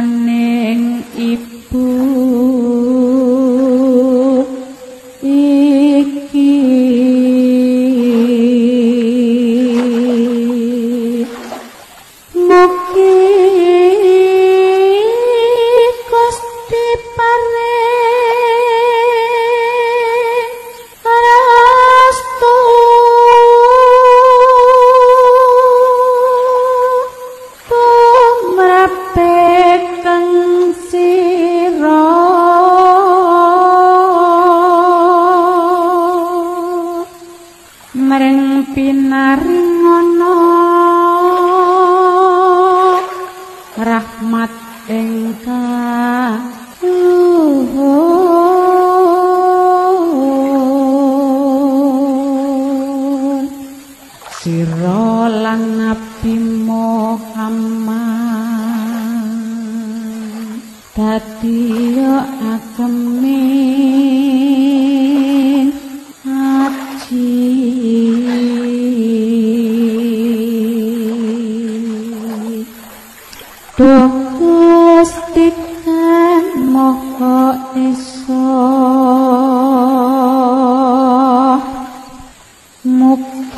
maning ibu maringono rahmat ingkang luhur sira lan nabi Muhammad. Dadi yo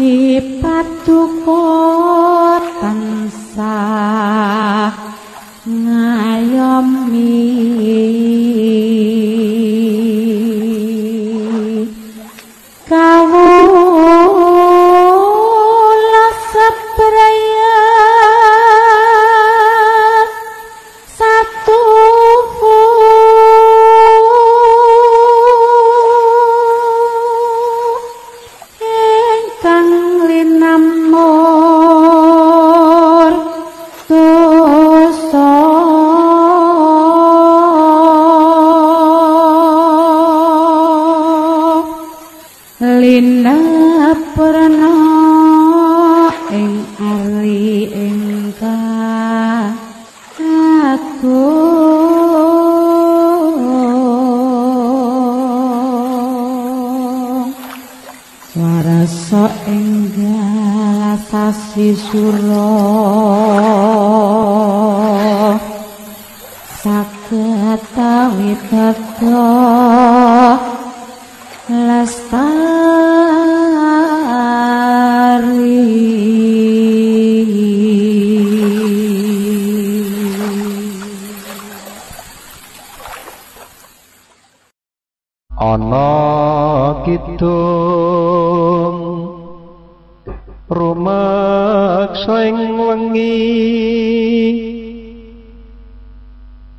Mugi paduka tansah ngayomi kawula warasa enggal sasi sura. Saged awitaka lestari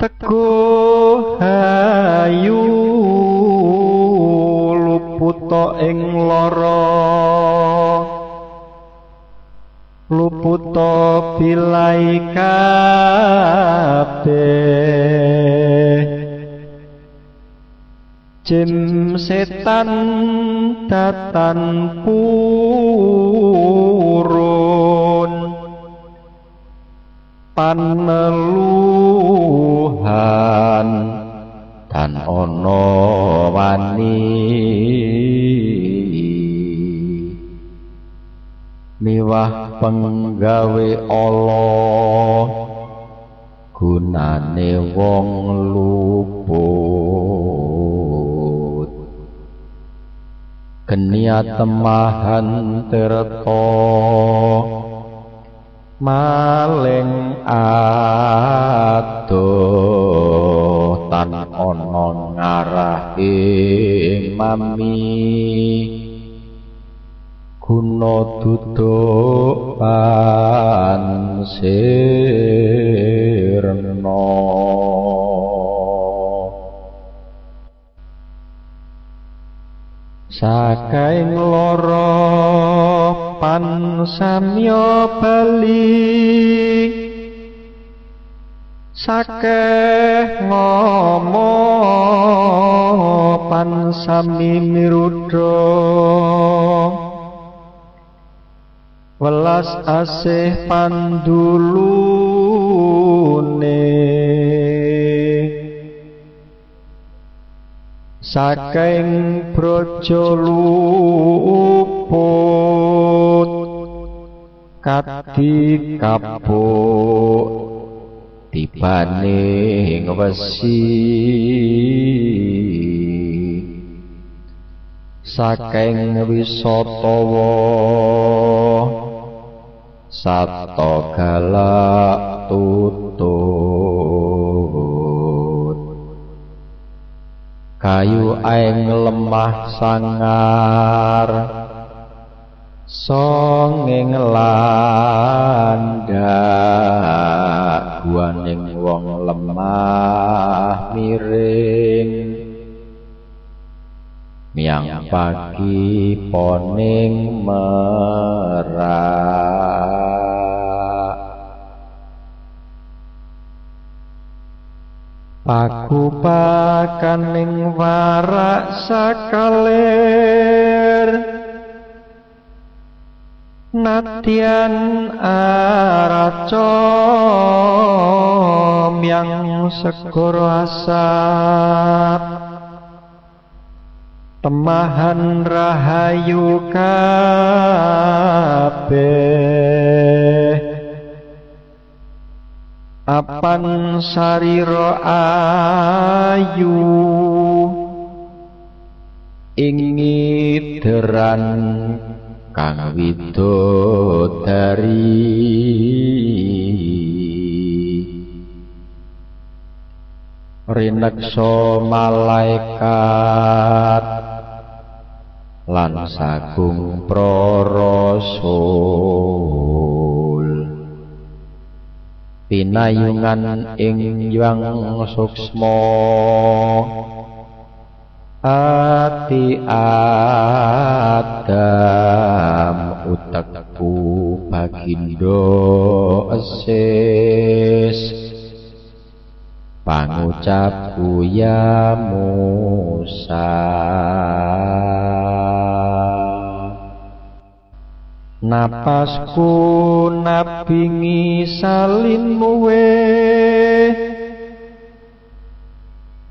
teguh hayu luputa ing lara. Luputa bilai kabeh. Jim setan datan purun paneluhan dan ono wani. Miwah penggawe Allah gunane wong luput. Genia temahan tirta maling adoh tan ana ngarah ing mami. Guna duduk pansirna Sakaing lara pansamya bali. Sakeh ngomong pansami mirudha welas asih pandulune. Saking praja luput kadi kapuk tibane wesi saking wisatawa sato galak tutut. Kayu aing lemah sangar songeng landak guaning wong lemah miring. Miang pagi poning merak. Paku pakaning warak sakaler Nadyan araca yang segoro asap. Temahan rahayu kabeh. Apan sariro ayu. Ingideran kang widodari. Rineksa malaikat lan sagung prarasul. Pinayungan ing yang suksma ati adam utekku bagindo esis pangucapku ya Musa. Napasku nabingi salin muwe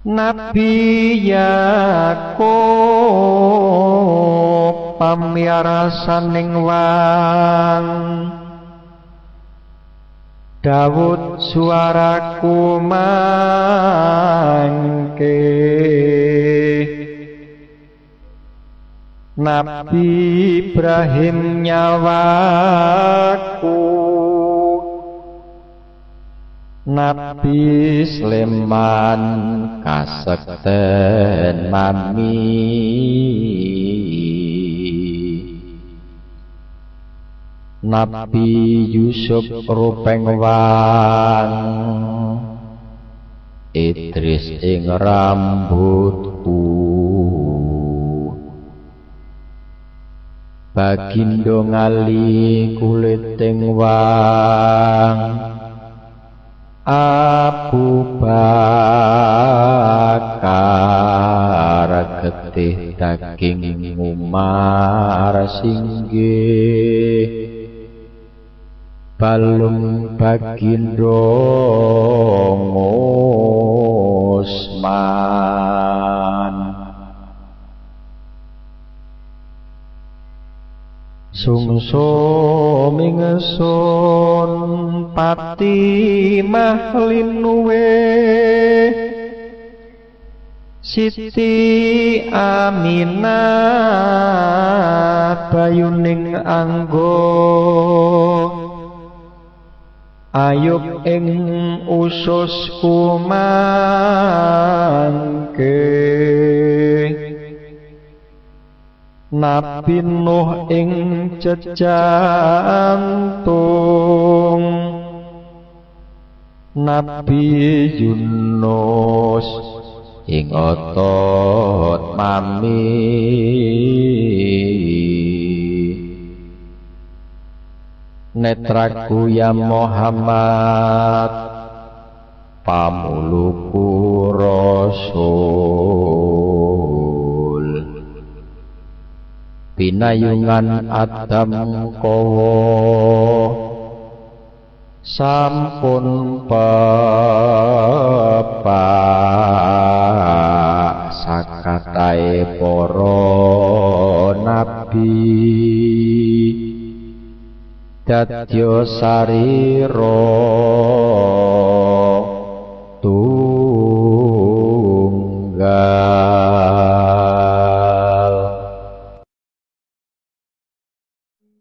Nabi Yakub pamiarasaning wang. Dawud suaraku mangke Nabi Ibrahim nyawaku. Nabi Sleman kasekten mami Nabi Yusuf rupeng wang Idris ing rambutku Bagindo ngali kulit wang. Abu Bakar getih daging Umar singgih balung bagindo Usman Sungso mingsun pati mahlinuwe Siti Aminah bayuning anggo Ayub ing usus kumangke Nabi Nuh ing cejantung Nabi Yunus ing otot mami Netraku ya Muhammad pamuluku rasul. Pinayungan Adam kowo sampun pepak sakatai poro nabi dadya sariro